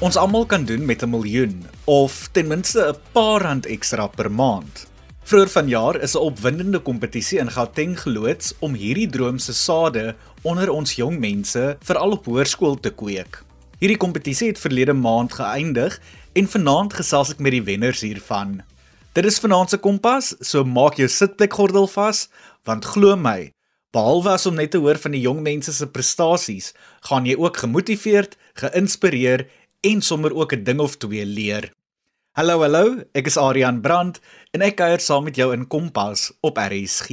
ons almal kan doen met 'n miljoen of ten minste 'n paar rand ekstra per maand. Vroeger vanjaar is 'n opwindende kompetisie in Gauteng geloods om hierdie droom se sade onder ons jong mense veral op hoërskool te kweek. Hierdie kompetisie het verlede maand geëindig en vanaand gesels ek met die wenners hiervan. Dit is vanaand se kompas, so maak jou sitplekgordel vas want glo my, behalwe as om net te hoor van die jong mense se prestasies, gaan jy ook gemotiveerd, geïnspireer en sommer ook 'n ding of twee leer. Hallo hallo, ek is Adrian Brandt en ek kuier saam met jou in Kompas op RSG.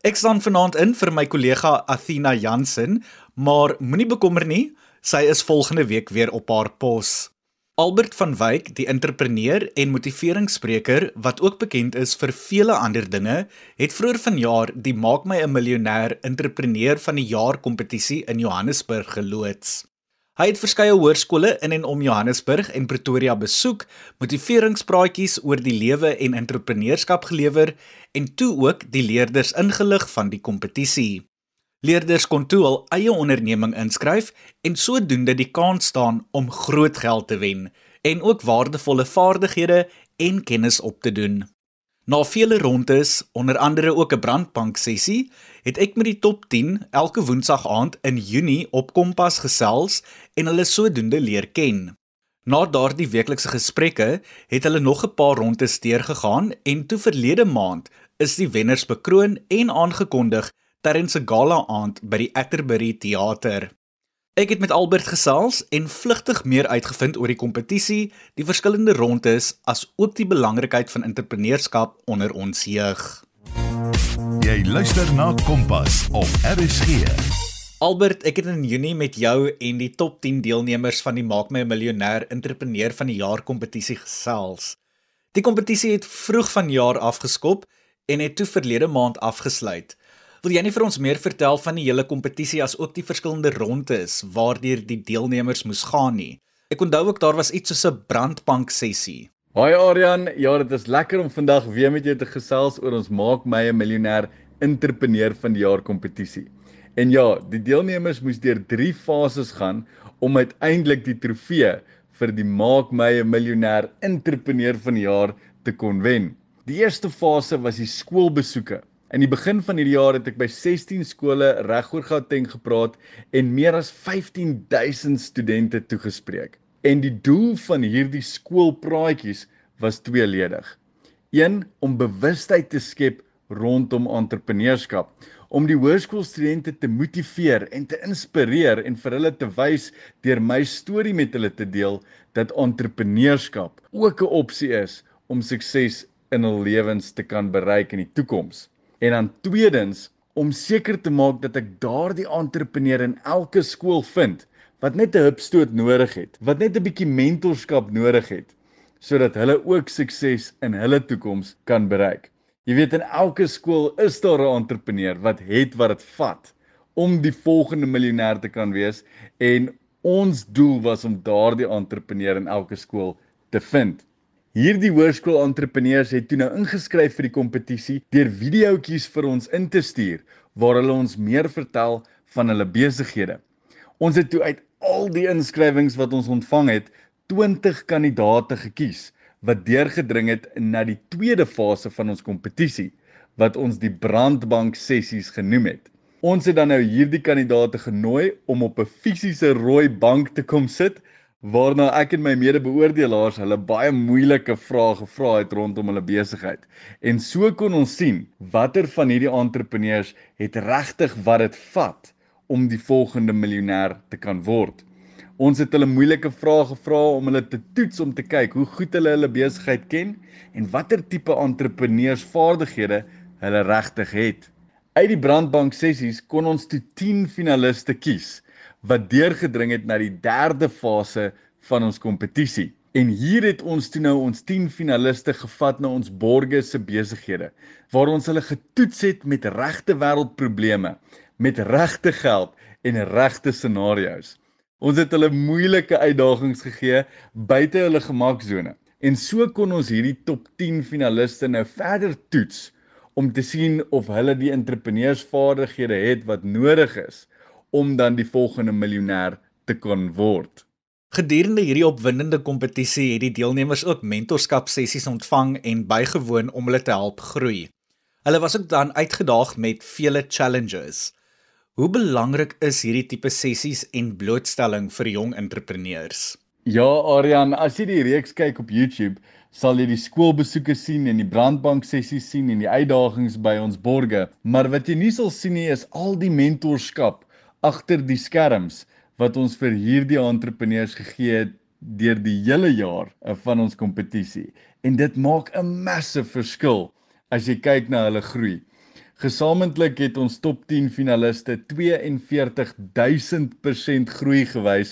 Ek staan vanaand in vir my kollega Athena Jansen, maar moenie bekommer nie, sy is volgende week weer op haar pos. Albert van Wyk, die entrepreneur en motiveringsspreker wat ook bekend is vir vele ander dinge, het vroeër vanjaar die Maak my 'n miljonair entrepreneur van die jaar kompetisie in Johannesburg geloods. Hy het verskeie hoërskole in en om Johannesburg en Pretoria besoek, motiveringspraatjies oor die lewe en entrepreneurskap gelewer en toe ook die leerders ingelig van die kompetisie. Leerders kon toe hul eie onderneming inskryf en sodoende die kans staan om groot geld te wen en ook waardevolle vaardighede en kennis op te doen. Na vele rondes, onder andere ook 'n brandbank sessie, het ek met die top 10 elke woensdag aand in Junie op Kompas gesels en hulle sodoende leer ken. Na daardie weeklikse gesprekke het hulle nog 'n paar rondes deurgegaan en toe verlede maand is die wenners bekroon en aangekondig tydens 'n gala aand by die Atterbury Theater. Ek het met Albert gesels en vlugtig meer uitgevind oor die kompetisie, die verskillende rondes, as ook die belangrikheid van entrepreneurskap onder ons jeug. Jy luister na Kompas op RSG. Albert, ek het in Junie met jou en die top 10 deelnemers van die Maak my 'n miljonair entrepreneur van die jaar kompetisie gesels. Die kompetisie het vroeg vanjaar afgeskop en het toe verlede maand afgesluit. Wil jy nie vir ons meer vertel van die hele kompetisie as ook die verskillende rondes waardeur die deelnemers moes gaan nie? Ek onthou ook daar was iets soos 'n brandbank sessie. Haai Aryan, ja, dit is lekker om vandag weer met jou te gesels oor ons maak my 'n miljonair entrepreneur van die jaar kompetisie. En ja, die deelnemers moes deur 3 fases gaan om uiteindelik die trofee vir die maak my 'n miljonair entrepreneur van die jaar te kon wen. Die eerste fase was die skoolbesoeke. In die begin van hierdie jaar het ek by 16 skole regoor Gauteng gepraat en meer as 15000 studente toegespreek. En die doel van hierdie skoolpraatjies was tweeledig. Een om bewustheid te skep rondom entrepreneurskap, om die hoërskoolstudente te motiveer en te inspireer en vir hulle te wys deur my storie met hulle te deel dat entrepreneurskap ook 'n opsie is om sukses in hul lewens te kan bereik in die toekoms. En dan tweedens om seker te maak dat ek daardie entrepreneur in elke skool vind wat net 'n hupstoot nodig het, wat net 'n bietjie mentorskap nodig het sodat hulle ook sukses in hulle toekoms kan bereik. Jy weet in elke skool is daar 'n entrepreneur wat het wat dit vat om die volgende miljonair te kan wees en ons doel was om daardie entrepreneur in elke skool te vind. Hierdie hoërskool entrepreneurs het toe nou ingeskryf vir die kompetisie deur videoetjies vir ons in te stuur waar hulle ons meer vertel van hulle besighede. Ons het toe uit al die inskrywings wat ons ontvang het, 20 kandidate gekies wat deurgedring het na die tweede fase van ons kompetisie wat ons die brandbank sessies genoem het. Ons het dan nou hierdie kandidate genooi om op 'n fisiese rooi bank te kom sit waarna ek en my mede-beoordelaars hulle baie moeilike vrae gevra het rondom hulle besigheid. En so kon ons sien watter van hierdie entrepreneurs het regtig wat dit vat om die volgende miljonair te kan word. Ons het hulle moeilike vrae gevra om hulle te toets om te kyk hoe goed hulle hulle besigheid ken en watter tipe entrepreneursvaardighede hulle regtig het. Uit die brandbank sessies kon ons toe 10 finaliste kies wat deurgedring het na die derde fase van ons kompetisie. En hier het ons toe nou ons 10 finaliste gevat na ons borgers se besighede waar ons hulle getoets het met regte wêreldprobleme, met regte geld en regte scenario's. Ons het hulle moeilike uitdagings gegee buite hulle gemaksone. En so kon ons hierdie top 10 finaliste nou verder toets om te sien of hulle die entrepreneursvaardighede het wat nodig is om dan die volgende miljonair te kon word. Gedurende hierdie opwindende kompetisie het die deelnemers ook mentorskap sessies ontvang en bygewoon om hulle te help groei. Hulle was ook dan uitgedaag met vele challenges. Hoe belangrik is hierdie tipe sessies en blootstelling vir jong entrepreneurs? Ja, Aryan, as jy die reeks kyk op YouTube, sal jy die skoolbesoeke sien en die brandbank sessies sien en die uitdagings by ons borge, maar wat jy nie sal sien nie is al die mentorskap agter die skerms wat ons vir hierdie entrepreneurs gegee het deur die hele jaar van ons kompetisie. En dit maak 'n massive verskil as jy kyk na hulle groei. Gesamentlik het ons top 10 finaliste 42000% groei gewys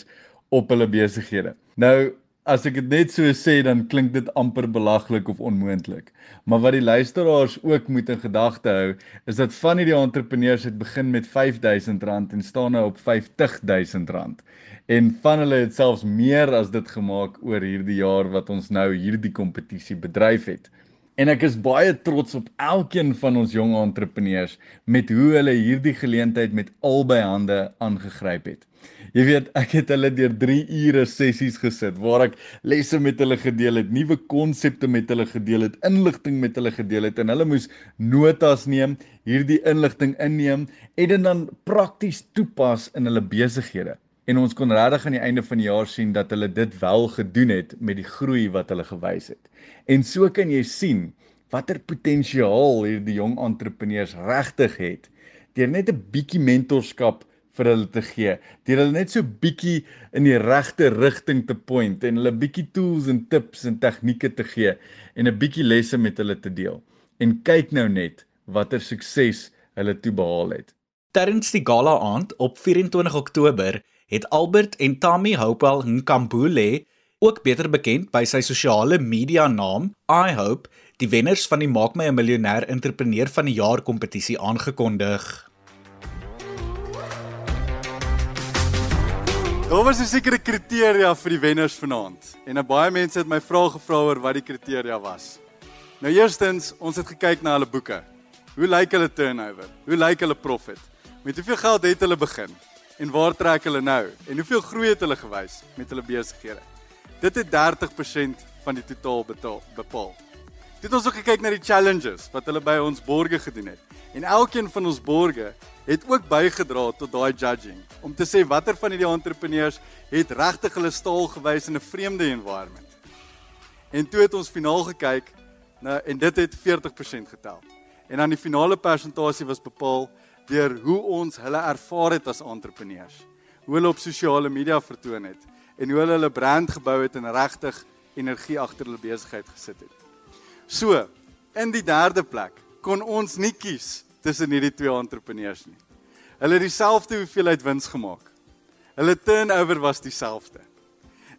op hulle besighede. Nou, as ek dit net so sê, dan klink dit amper belaglik of onmoontlik. Maar wat die luisteraars ook moet in gedagte hou, is dat van hierdie entrepreneurs het begin met R5000 en staan nou op R50000. En van hulle het selfs meer as dit gemaak oor hierdie jaar wat ons nou hierdie kompetisie bedryf het. En ek is baie trots op elkeen van ons jong entrepreneurs met hoe hulle hierdie geleentheid met albei hande aangegryp het. Jy weet, ek het hulle deur 3 ure sessies gesit waar ek lesse met hulle gedeel het, nuwe konsepte met hulle gedeel het, inligting met hulle gedeel het en hulle moes notas neem, hierdie inligting inneem en dit dan prakties toepas in hulle besighede. En ons kon regtig aan die einde van die jaar sien dat hulle dit wel gedoen het met die groei wat hulle gewys het. En so kan jy sien watter potensiaal hierdie jong entrepreneurs regtig het deur net 'n bietjie mentorskap vir hulle te gee. Deur hulle net so bietjie in die regte rigting te point en hulle bietjie tools en tips en tegnieke te gee en 'n bietjie lesse met hulle te deel. En kyk nou net watter sukses hulle toe behaal het. Terwyl die gala aand op 24 Oktober het Albert en Tammy Hopewell Nkambule, ook beter bekend by sy sosiale media naam iHope, die wenners van die Maak my 'n miljonair entrepreneur van die jaar kompetisie aangekondig. Daar was 'n sekere kriteria vir die wenners vanaand. En baie mense het my vra gevra oor wat die kriteria was. Nou eerstens, ons het gekyk na hulle boeke. Hoe lyk hulle turnover? Hoe lyk hulle profit? Met hoeveel geld het hulle begin? En waar trek hulle nou? En hoeveel groei het hulle gewys met hulle besighede? Dit het 30% van die totaal betaal bepaal. Dit ons ook gekyk na die challenges wat hulle by ons borge gedoen het. En elkeen van ons borge het ook bygedra tot daai judging om te sê watter van hierdie entrepreneurs het regtig hulle staal gewys in 'n vreemde environment. En toe het ons finaal gekyk nou en dit het 40% getel. En dan die finale persentasie was bepaal deur hoe ons hulle ervaar het as entrepreneurs. Hoe hulle op sosiale media vertoon het en hoe hulle hulle brand gebou het en regtig energie agter hulle besigheid gesit het. So, in die derde plek kon ons nie kies tussen hierdie twee entrepreneurs nie. Hulle het dieselfde hoeveelheid wins gemaak. Hulle turnover was dieselfde.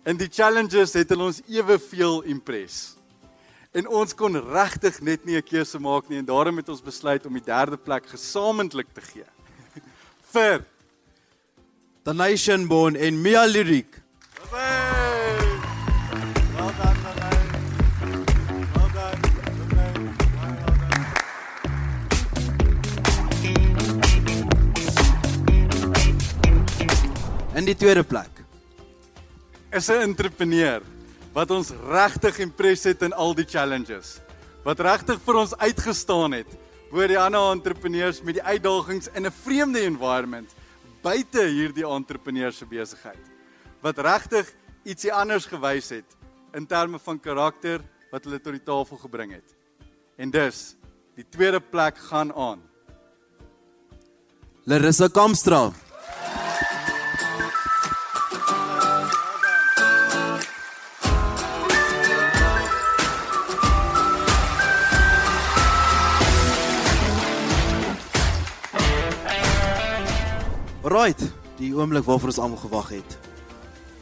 In die challenges het hulle ons eweveel impress. En ons kon regtig net nie 'n keuse maak nie en daarom het ons besluit om die derde plek gesamentlik te gee. vir The Nation Born en Mia Lyric. Well done, well done. Well done. In die tweede plek. is 'n entrepreneur wat ons regtig impress het in al die challenges. Wat regtig vir ons uitgestaan het bo die ander entrepreneurs met die uitdagings in 'n vreemde environment buite hierdie entrepreneur se besigheid. Wat regtig ietsie anders gewys het in terme van karakter wat hulle tot die tafel gebring het. En dus, die tweede plek gaan aan. Larissa Kamstra. Right, die oomblik waarvoor ons almal gewag het.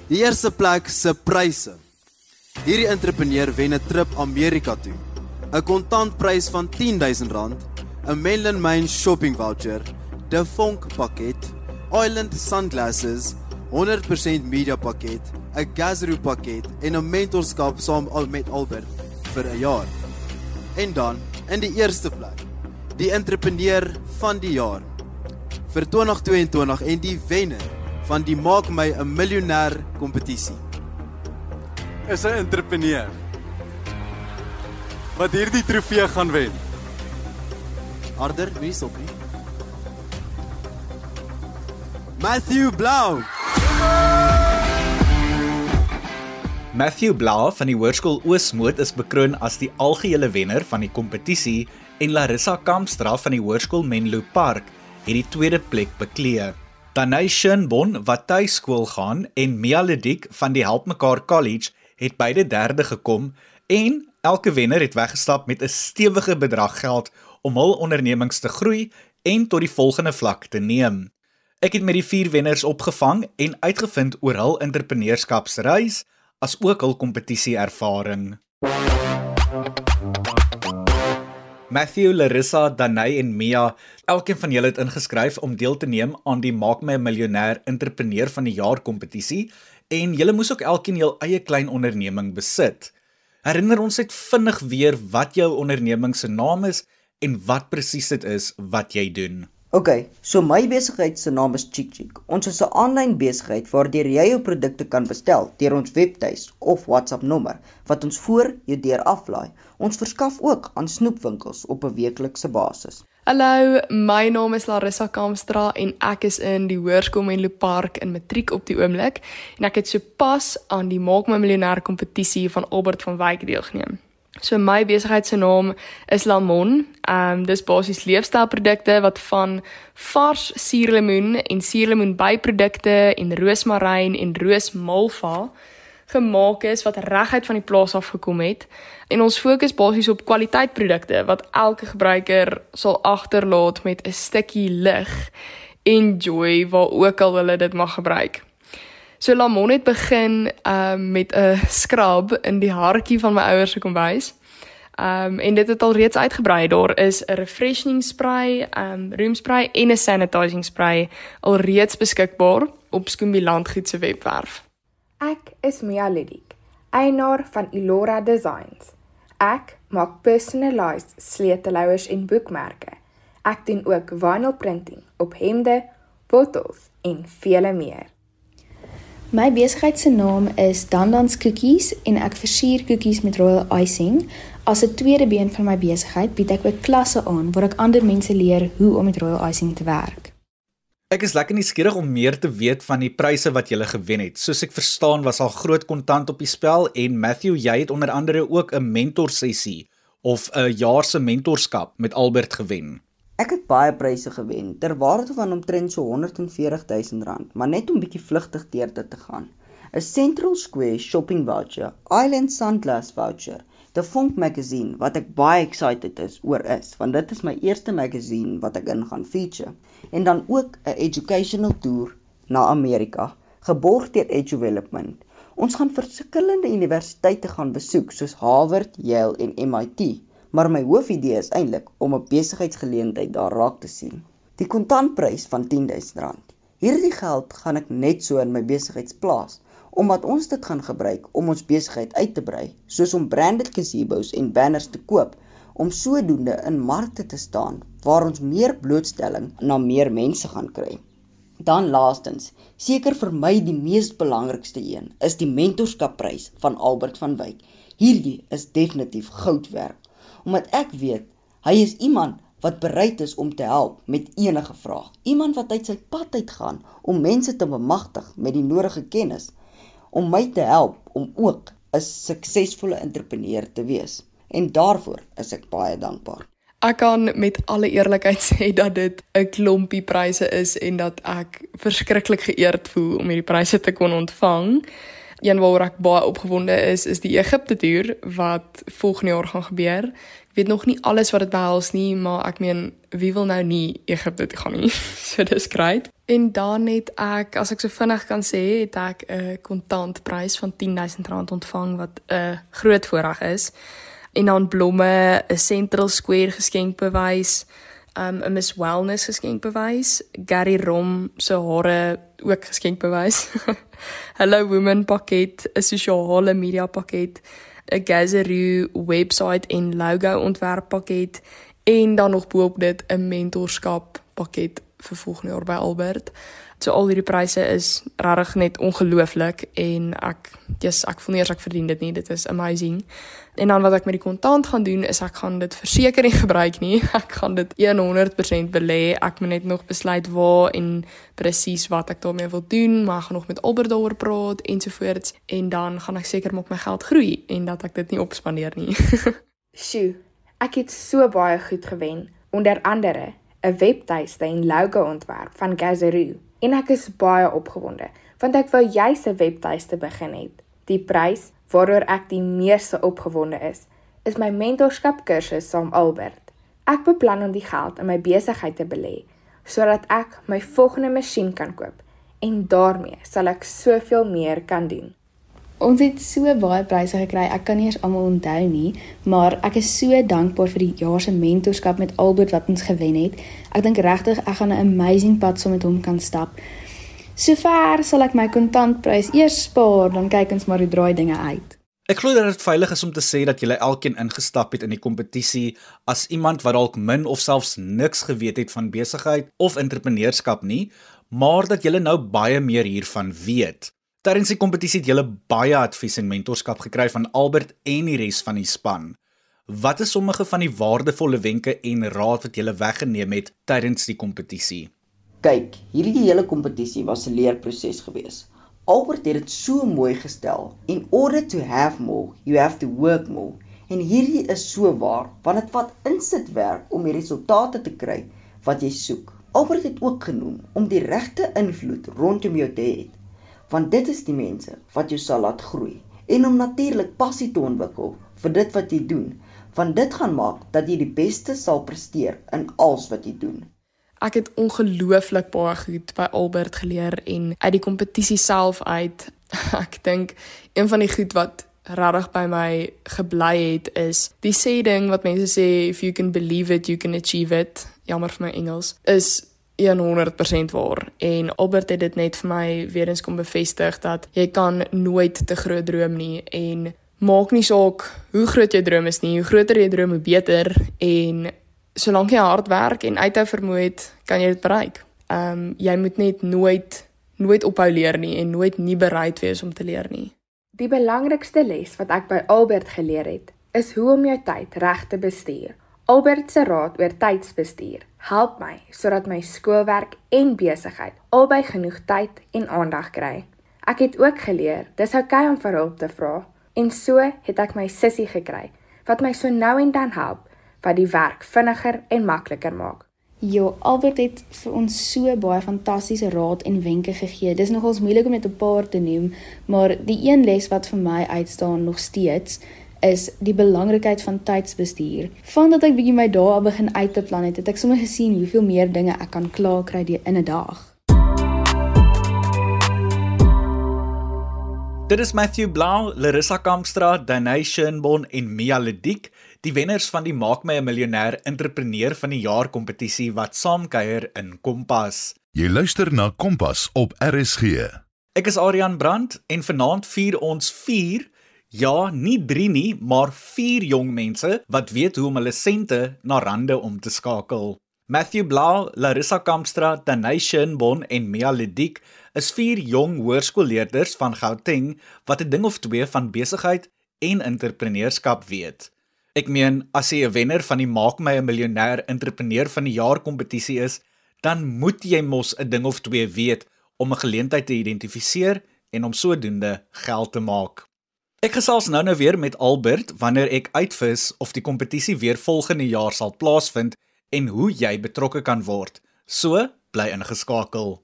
Die eerste plek se pryse. Hierdie entrepreneur wen 'n trip Amerika toe. 'n Kontantprys van R10000, 'n Melon Mine shopping voucher, 'n Fonk pakket, Island sunglasses, 100% media pakket, 'n Gazoo pakket en 'n mentorskap saam al met Albert vir 'n jaar. En dan in die eerste plek, die entrepreneur van die jaar vir 2022 en die wenner van die Maak my 'n miljonair kompetisie. Is 'n entrepreneur wat hierdie trofee gaan wen. Harder, wie stop nie? Matthew Blau. Matthew Blau van die Hoërskool Oosmoed is bekroon as die algehele wenner van die kompetisie en Larissa Kampstra van die Hoërskool Menlo Park het die tweede plek beklee. Danai Shinbon wat tuiskool gaan en Mia Ledik van die Help Mekaar College het beide derde gekom en elke wenner het weggestap met 'n stewige bedrag geld om hul ondernemings te groei en tot die volgende vlak te neem. Ek het met die vier wenners opgevang en uitgevind oor hul entrepreneurskapsreis as ook hul kompetisie ervaring. Matthew, Larissa, Danai en Mia, elkeen van julle het ingeskryf om deel te neem aan die Maak my 'n miljonair entrepreneur van die jaar kompetisie en julle moes ook elkeen jul eie klein onderneming besit. Herinner ons net vinnig weer wat jou onderneming se naam is en wat presies dit is wat jy doen. OK, so my besigheid se naam is Chick Chick. Ons is 'n aanlyn besigheid waardeur jy jou produkte kan bestel deur ons webtuis of WhatsApp nommer wat ons voor jou deur aflaai. Ons verskaf ook aan snoepwinkels op 'n weeklikse basis. Hallo, my naam is Larissa Kamstra en ek is in die Hoërskool Menlo Park in matriek op die oomblik en ek het sopas aan die Maak my miljonair kompetisie van Albert van Wyk deelgeneem. So my besigheid se naam is Lamon. Ehm um, dis basies leefstylprodukte wat van vars suurlemoen en suurlemoen byprodukte en roosmaryn en roosmalva gemaak is wat reguit van die plaas af gekom het. En ons fokus basies op kwaliteitprodukte wat elke gebruiker sal agterlaat met 'n stukkie lig en joy waar ook al hulle dit mag gebruik. So Lamon het begin um met 'n skrab in die hartjie van my ouers se kombuis. Um en dit het al reeds uitgebrei. Daar is 'n refreshing spray, um room spray en 'n sanitizing spray al reeds beskikbaar op Skoombiland Goed se webwerf. Ek is Mia Ledik, eienaar van Ilora Designs. Ek maak personalized sleutelhouers en boekmerke. Ek doen ook vinyl printing op hemde, bottels en vele meer. My besigheid se naam is Dandans Cookies en ek versier koekies met royal icing. As 'n tweede been van my besigheid bied ek ook klasse aan waar ek ander mense leer hoe om met royal icing te werk. Ek is lekker nuuskierig om meer te weet van die pryse wat jy gewen het. Soos ek verstaan was al groot kontant op die spel en Matthew, jy het onder andere ook 'n mentor sessie of 'n jaar se mentorskap met Albert gewen. Ek het baie pryse gewen ter waarde van omtrent so 140 000 rand, maar net om bietjie vlugtig deur dit te gaan. 'n Central Square shopping voucher, Island Sunglass voucher, The Funk magazine wat ek baie excited is oor is, want dit is my eerste magazine wat ek in gaan feature en dan ook 'n educational tour na Amerika, geborg deur Edge Development. Ons gaan verskillende universiteite gaan besoek soos Harvard, Yale en MIT maar my hoofidee is eintlik om 'n besigheidsgeleentheid daar raak te sien. Die kontantprys van R10000. Hierdie geld gaan ek net so in my besigheid plaas omdat ons dit gaan gebruik om ons besigheid uit te brei, soos om branded gazebos en banners te koop om sodoende in markte te staan waar ons meer blootstelling na meer mense gaan kry. Dan laastens, seker vir my die mees belangrikste een is die mentorskapprys van Albert van Wyk. Hierdie is definitief goud werd omdat ek weet hy is iemand wat bereid is om te help met enige vraag. Iemand wat uit sy pad uit gaan om mense te bemagtig met die nodige kennis om my te help om ook 'n suksesvolle entrepreneur te wees. En daarvoor is ek baie dankbaar. Ek kan met alle eerlikheid sê dat dit 'n klompie pryse is en dat ek verskriklik geëerd voel om hierdie pryse te kon ontvang. Een waaroor ek baie opgewonde is, is die Egipte toer wat volgende jaar gaan gebeur. Ek weet nog nie alles wat dit behels nie, maar ek meen, wie wil nou nie Egipte toe gaan nie? so dis great. En dan het ek, as ek so vinnig kan sê, het ek 'n kontantprys van R10000 ontvang wat 'n groot voorreg is. En dan blomme, 'n Central Square geskenkbewys, um, 'n Miss Wellness geskenkbewys, Gary Rom se hare ook geskenkbewys. Hello Women pakket, 'n sosiale media pakket, 'n Gazaroo webwerf en logo ontwerp pakket en dan nog boop dit 'n mentorskap pakket vir volgende jaar by Albert. So al hierdie pryse is regtig net ongelooflik en ek yes, ek voel nie eers ek verdien dit nie. Dit is amazing. En dan wat ek met die kontant gaan doen is ek gaan dit verseker nie gebruik nie. Ek gaan dit 100% belê. Ek moet net nog besluit waar en presies wat ek daarmee wil doen, maar ek gaan nog met Albert daaroor praat ensovoorts en dan gaan ek seker maak my geld groei en dat ek dit nie opspandeer nie. Sjoe, ek het so baie goed gewen, onder andere 'n webtuiste en logo ontwerp van Gazaroo en ek is baie opgewonde want ek wou juis 'n webtuiste begin het. Die prys waaroor ek die meeste opgewonde is, is my mentorskap kursus saam Albert. Ek beplan om die geld in my besigheid te belê sodat ek my volgende masjien kan koop en daarmee sal ek soveel meer kan doen. Ons het so baie pryse gekry. Ek kan nie eens almal onthou nie, maar ek is so dankbaar vir die jaar se mentorskap met Albert wat ons gewen het. Ek dink regtig ek gaan 'n amazing pad saam met hom kan stap. Sover sal ek my kontantprys eers spaar, dan kyk ons maar hoe draai dinge uit. Ek glo dat dit veilig is om te sê dat julle elkeen ingestap het in die kompetisie as iemand wat dalk min of selfs niks geweet het van besigheid of entrepreneurskap nie, maar dat julle nou baie meer hiervan weet. Tydens die kompetisie het julle baie advies en mentorskap gekry van Albert en die res van die span. Wat is sommige van die waardevolle wenke en raad wat julle weggeneem het tydens die kompetisie? Kyk, hierdie hele kompetisie was 'n leerproses geweest. Albert het dit so mooi gestel. In order to have more, you have to work more. En hierdie is so waar, want dit vat insitwerk om die resultate te kry wat jy soek. Albert het ook genoem om die regte invloed rondom jou te hê want dit is die mense wat jou sal laat groei en om natuurlik passie te ontwikkel vir dit wat jy doen want dit gaan maak dat jy die beste sal presteer in alles wat jy doen. Ek het ongelooflik baie goed by Albert geleer en uit die kompetisie self uit ek dink een van die goed wat regtig by my gebly het is die sê ding wat mense sê if you can believe it you can achieve it jammer vir my Engels is 100% waar en Albert het dit net vir my weer eens kom bevestig dat jy kan nooit te groot droom nie en maak nie saak hoe groot jou droom is nie, hoe groter jy droom hoe beter en solank jy hard werk en uithou vermoë het, kan jy dit bereik. Ehm um, jy moet net nooit nooit ophou leer nie en nooit nie bereid wees om te leer nie. Die belangrikste les wat ek by Albert geleer het, is hoe om jou tyd reg te bestuur. Albert se raad oor tydsbestuur help my sodat my skoolwerk en besigheid albei genoeg tyd en aandag kry. Ek het ook geleer dis oukei okay om vir hulp te vra en so het ek my sussie gekry wat my so nou en dan help wat die werk vinniger en makliker maak. Jo, Albert het vir ons so baie fantastiese raad en wenke gegee. Dis nogals moeilik om net 'n paar te noem, maar die een les wat vir my uitstaan nog steeds is die belangrikheid van tydsbestuur. Vandat ek bietjie my dae al begin uit te plan het, het ek sommer gesien hoeveel meer dinge ek kan klaar kry in 'n dag. Dit is Matthew Blau, Larissa Kampstra, Danation Bon en Mia Ledik, die wenners van die Maak my 'n miljonair entrepreneur van die jaar kompetisie wat saamkuier in Kompas. Jy luister na Kompas op RSG. Ek is Adrian Brandt en vanaand vier ons 4 Ja, nie 3 nie, maar 4 jong mense wat weet hoe om hulle sente na rande om te skakel. Matthew Blau, Larissa Kampstra, Danation Bon en Mia Ledik is 4 jong hoërskoolleerders van Gauteng wat 'n ding of twee van besigheid en entrepreneurskap weet. Ek meen, as jy 'n wenner van die Maak my 'n miljonair entrepreneur van die jaar kompetisie is, dan moet jy mos 'n ding of twee weet om 'n geleentheid te identifiseer en om sodoende geld te maak. Ek gesels nou nou weer met Albert wanneer ek uitvis of die kompetisie weer volgende jaar sal plaasvind en hoe jy betrokke kan word. So, bly ingeskakel.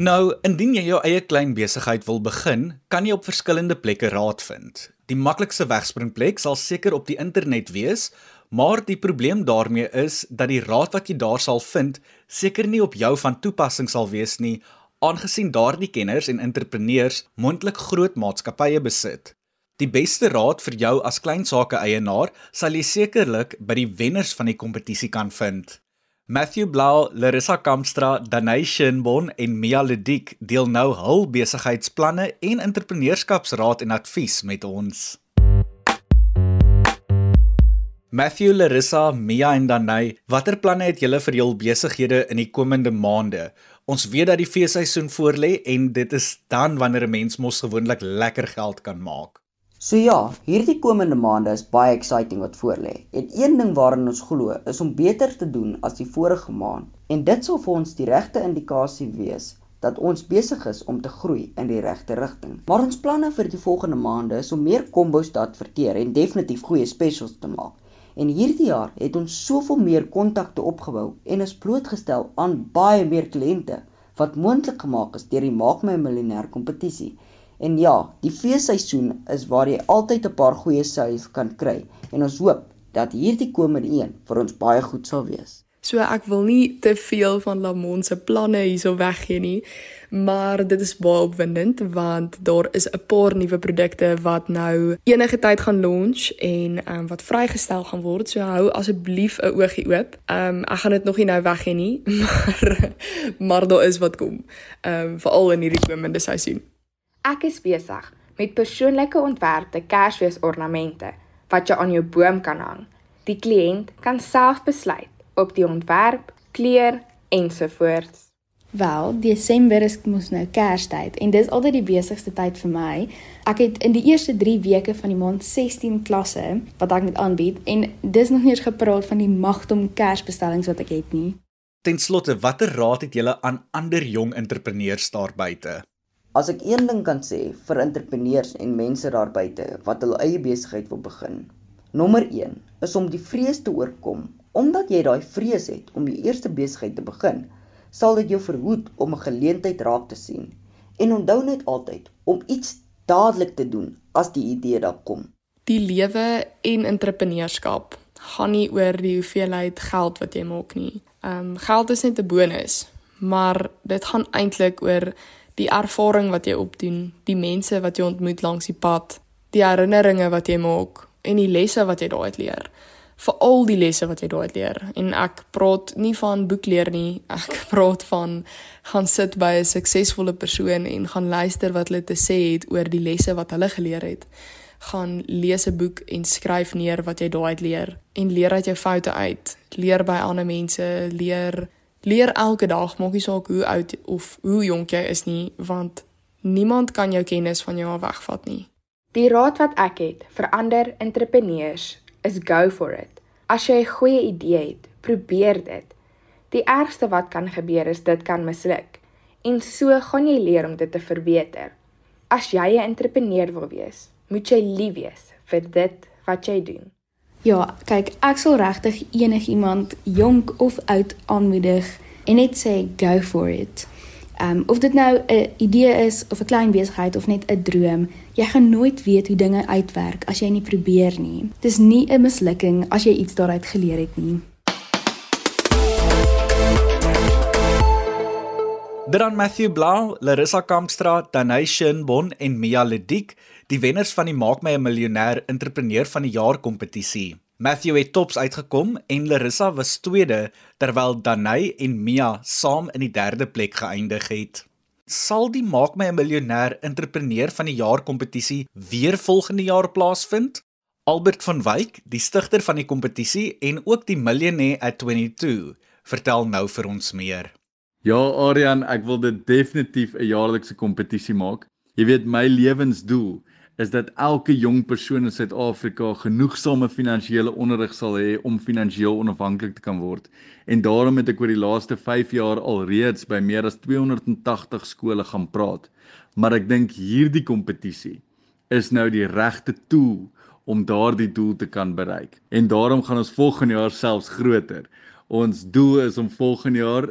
Nou, indien jy jou eie klein besigheid wil begin, kan jy op verskillende plekke raad vind. Die maklikste wegspringplek sal seker op die internet wees, maar die probleem daarmee is dat die raad wat jy daar sal vind, seker nie op jou van toepassing sal wees nie aangesien daardie kenners en entrepreneurs mondelik groot maatskappye besit. Die beste raad vir jou as klein sake eienaar sal jy sekerlik by die wenners van die kompetisie kan vind. Matthew Blau, Larissa Kamstra, Danation Bon en Mia Ledik deel nou hul besigheidsplanne en entrepreneurskapsraad en advies met ons. Matthew, Larissa, Mia en Danai, watter planne het julle vir jul besighede in die komende maande? Ons weet dat die feesseisoen voorlê en dit is dan wanneer 'n mens mos gewoonlik lekker geld kan maak. So ja, hierdie komende maande is baie exciting wat voorlê. En een ding waarin ons glo is om beter te doen as die vorige maand. En dit sal vir ons die regte indikasie wees dat ons besig is om te groei in die regte rigting. Maar ons planne vir die volgende maande is om meer kombos te adverteer en definitief goeie specials te maak. En hierdie jaar het ons soveel meer kontakte opgebou en is blootgestel aan baie meer kliënte wat moontlik gemaak is deur die Maak my miljonair kompetisie. En ja, die feesseisoen is waar jy altyd 'n paar goeie sales kan kry en ons hoop dat hierdie komende een vir ons baie goed sal wees. So ek wil nie te veel van Lamont se planne hierso weggee nie, maar dit is baie opwindend want daar is 'n paar nuwe produkte wat nou enige tyd gaan launch en um, wat vrygestel gaan word. So hou asseblief 'n oogie oop. Ehm um, ek gaan dit nog nie nou weggee nie, maar maar daar is wat kom. Ehm um, veral in hierdie komende seisoen. Ek is besig met persoonlike ontwerpte Kersfeesornamente wat jy aan jou boom kan hang. Die kliënt kan self besluit op die ontwerp, kleur ensovoorts. Wel, Desember is mos nou Kerstyd en dis altyd die besigste tyd vir my. Ek het in die eerste 3 weke van die maand 16 klasse wat ek moet aanbied en dis nog nie eens gepraat van die magdom Kersbestellings wat ek het nie. Ten slotte, watter raad het julle aan ander jong entrepreneurs daar buite? As ek een ding kan sê vir entrepreneurs en mense daar buite wat hul eie besigheid wil begin, nommer 1 is om die vrees te oorkom Omdat jy daai vrees het om jou eerste besigheid te begin, sal dit jou verhoed om 'n geleentheid raak te sien. En onthou net altyd om iets dadelik te doen as die idee daar kom. Die lewe en entrepreneurskap gaan nie oor die hoeveelheid geld wat jy maak nie. Ehm um, geld is net 'n bonus, maar dit gaan eintlik oor die ervaring wat jy opdoen, die mense wat jy ontmoet langs die pad, die herinneringe wat jy maak en die lesse wat jy daaruit leer vir al die lesse wat jy daai leer. En ek praat nie van boekleer nie. Ek praat van gaan sit by 'n suksesvolle persoon en gaan luister wat hulle te sê het oor die lesse wat hulle geleer het. Gaan lees 'n boek en skryf neer wat jy daai leer en leer uit jou foute uit. Leer by ander mense, leer leer elke dag, maak nie saak hoe oud of hoe jonk jy is nie, want niemand kan jou kennis van jou wegvat nie. Die raad wat ek het vir ander entrepreneurs is go for it. As jy 'n goeie idee het, probeer dit. Die ergste wat kan gebeur is dit kan misluk. En so gaan jy leer om dit te verbeter. As jy 'n entrepreneur wil wees, moet jy lief wees vir dit wat jy doen. Ja, kyk, ek sal regtig enigiemand jonk of oud aanmoedig en net sê go for it. Ehm um, of dit nou 'n idee is of 'n klein besigheid of net 'n droom, jy gaan nooit weet hoe dinge uitwerk as jy nie probeer nie. Dis nie 'n mislukking as jy iets daaruit geleer het nie. Dan Matthew Blau, Larissa Kampstra, Danation Bon en Mia Ledik, die wenners van die Maak my 'n miljonair entrepreneur van die jaar kompetisie. Matthew het tops uitgekom en Larissa was tweede terwyl Danai en Mia saam in die derde plek geëindig het. Sal die Maak my 'n miljonair entrepreneur van die jaar kompetisie weer volgende jaar plaasvind? Albert van Wyk, die stigter van die kompetisie en ook die Millionaire at 22, vertel nou vir ons meer. Ja, Aryan, ek wil dit definitief 'n jaarlikse kompetisie maak. Jy weet my lewensdoel is dat elke jong persoon in Suid-Afrika genoegsame finansiële onderrig sal hê om finansiëel onafhanklik te kan word. En daarom het ek oor die laaste 5 jaar alreeds by meer as 280 skole gaan praat. Maar ek dink hierdie kompetisie is nou die regte tool om daardie doel te kan bereik. En daarom gaan ons volgende jaar selfs groter. Ons doel is om volgende jaar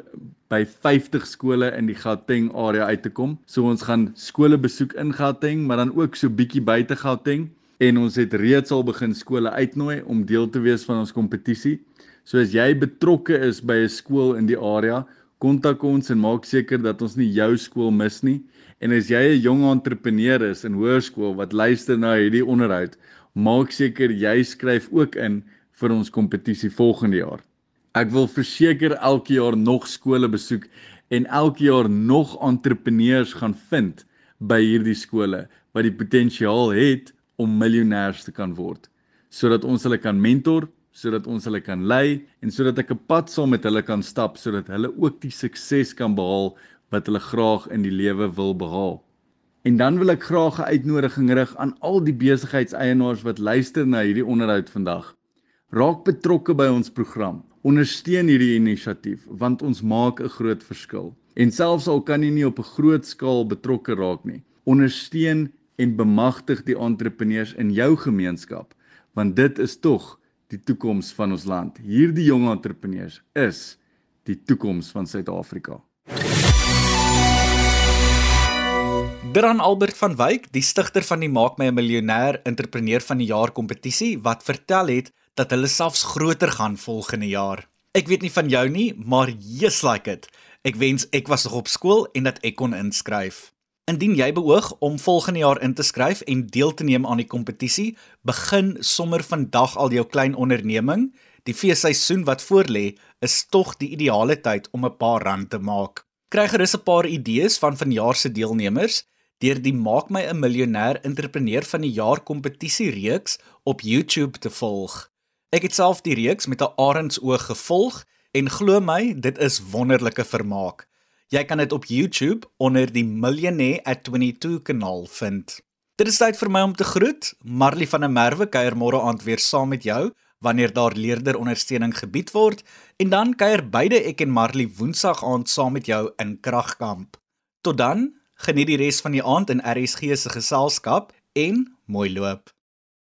by 50 skole in die Gauteng area uit te kom. So ons gaan skole besoek in Gauteng, maar dan ook so bietjie buite Gauteng en ons het reeds al begin skole uitnooi om deel te wees van ons kompetisie. So as jy betrokke is by 'n skool in die area, kontak ons en maak seker dat ons nie jou skool mis nie. En as jy 'n jong entrepreneur is in hoërskool wat luister na hierdie onderhoud, maak seker jy skryf ook in vir ons kompetisie volgende jaar. Ek wil verseker elke jaar nog skole besoek en elke jaar nog entrepreneurs gaan vind by hierdie skole wat die potensiaal het om miljonêers te kan word sodat ons hulle kan mentor sodat ons hulle kan lei en sodat ek 'n pad saam met hulle kan stap sodat hulle ook die sukses kan behaal wat hulle graag in die lewe wil behaal. En dan wil ek graag 'n uitnodiging rig aan al die besigheidseienaars wat luister na hierdie onderhoud vandag. Raak betrokke by ons program. Ondersteun hierdie inisiatief want ons maak 'n groot verskil. En selfs al kan jy nie op 'n groot skaal betrokke raak nie, ondersteun en bemagtig die entrepreneurs in jou gemeenskap want dit is tog die toekoms van ons land. Hierdie jong entrepreneurs is die toekoms van Suid-Afrika. Dran Albert van Wyk, die stigter van die Maak my 'n miljonair entrepreneur van die jaar kompetisie wat vertel het dat hulle selfs groter gaan volgende jaar. Ek weet nie van jou nie, maar just like it. Ek wens ek was nog op skool en dat ek kon inskryf. Indien jy beoog om volgende jaar in te skryf en deel te neem aan die kompetisie, begin sommer vandag al jou klein onderneming. Die feesseisoen wat voorlê is tog die ideale tyd om 'n paar rand te maak. Kry gerus 'n paar idees van vanjaar se deelnemers deur die Maak my 'n miljonair entrepreneur van die jaar kompetisie reeks op YouTube te volg. Ek het self die reeks met 'n arendsoog gevolg en glo my, dit is wonderlike vermaak. Jy kan dit op YouTube onder die Millionaire at 22 kanaal vind. Dit is tyd vir my om te groet. Marley van der Merwe kuier môre aand weer saam met jou wanneer daar leerder ondersteuning gebied word en dan kuier beide ek en Marley Woensdag aand saam met jou in Kragkamp. Tot dan, Geniet die res van die aand in RSG se geselskap en mooi loop.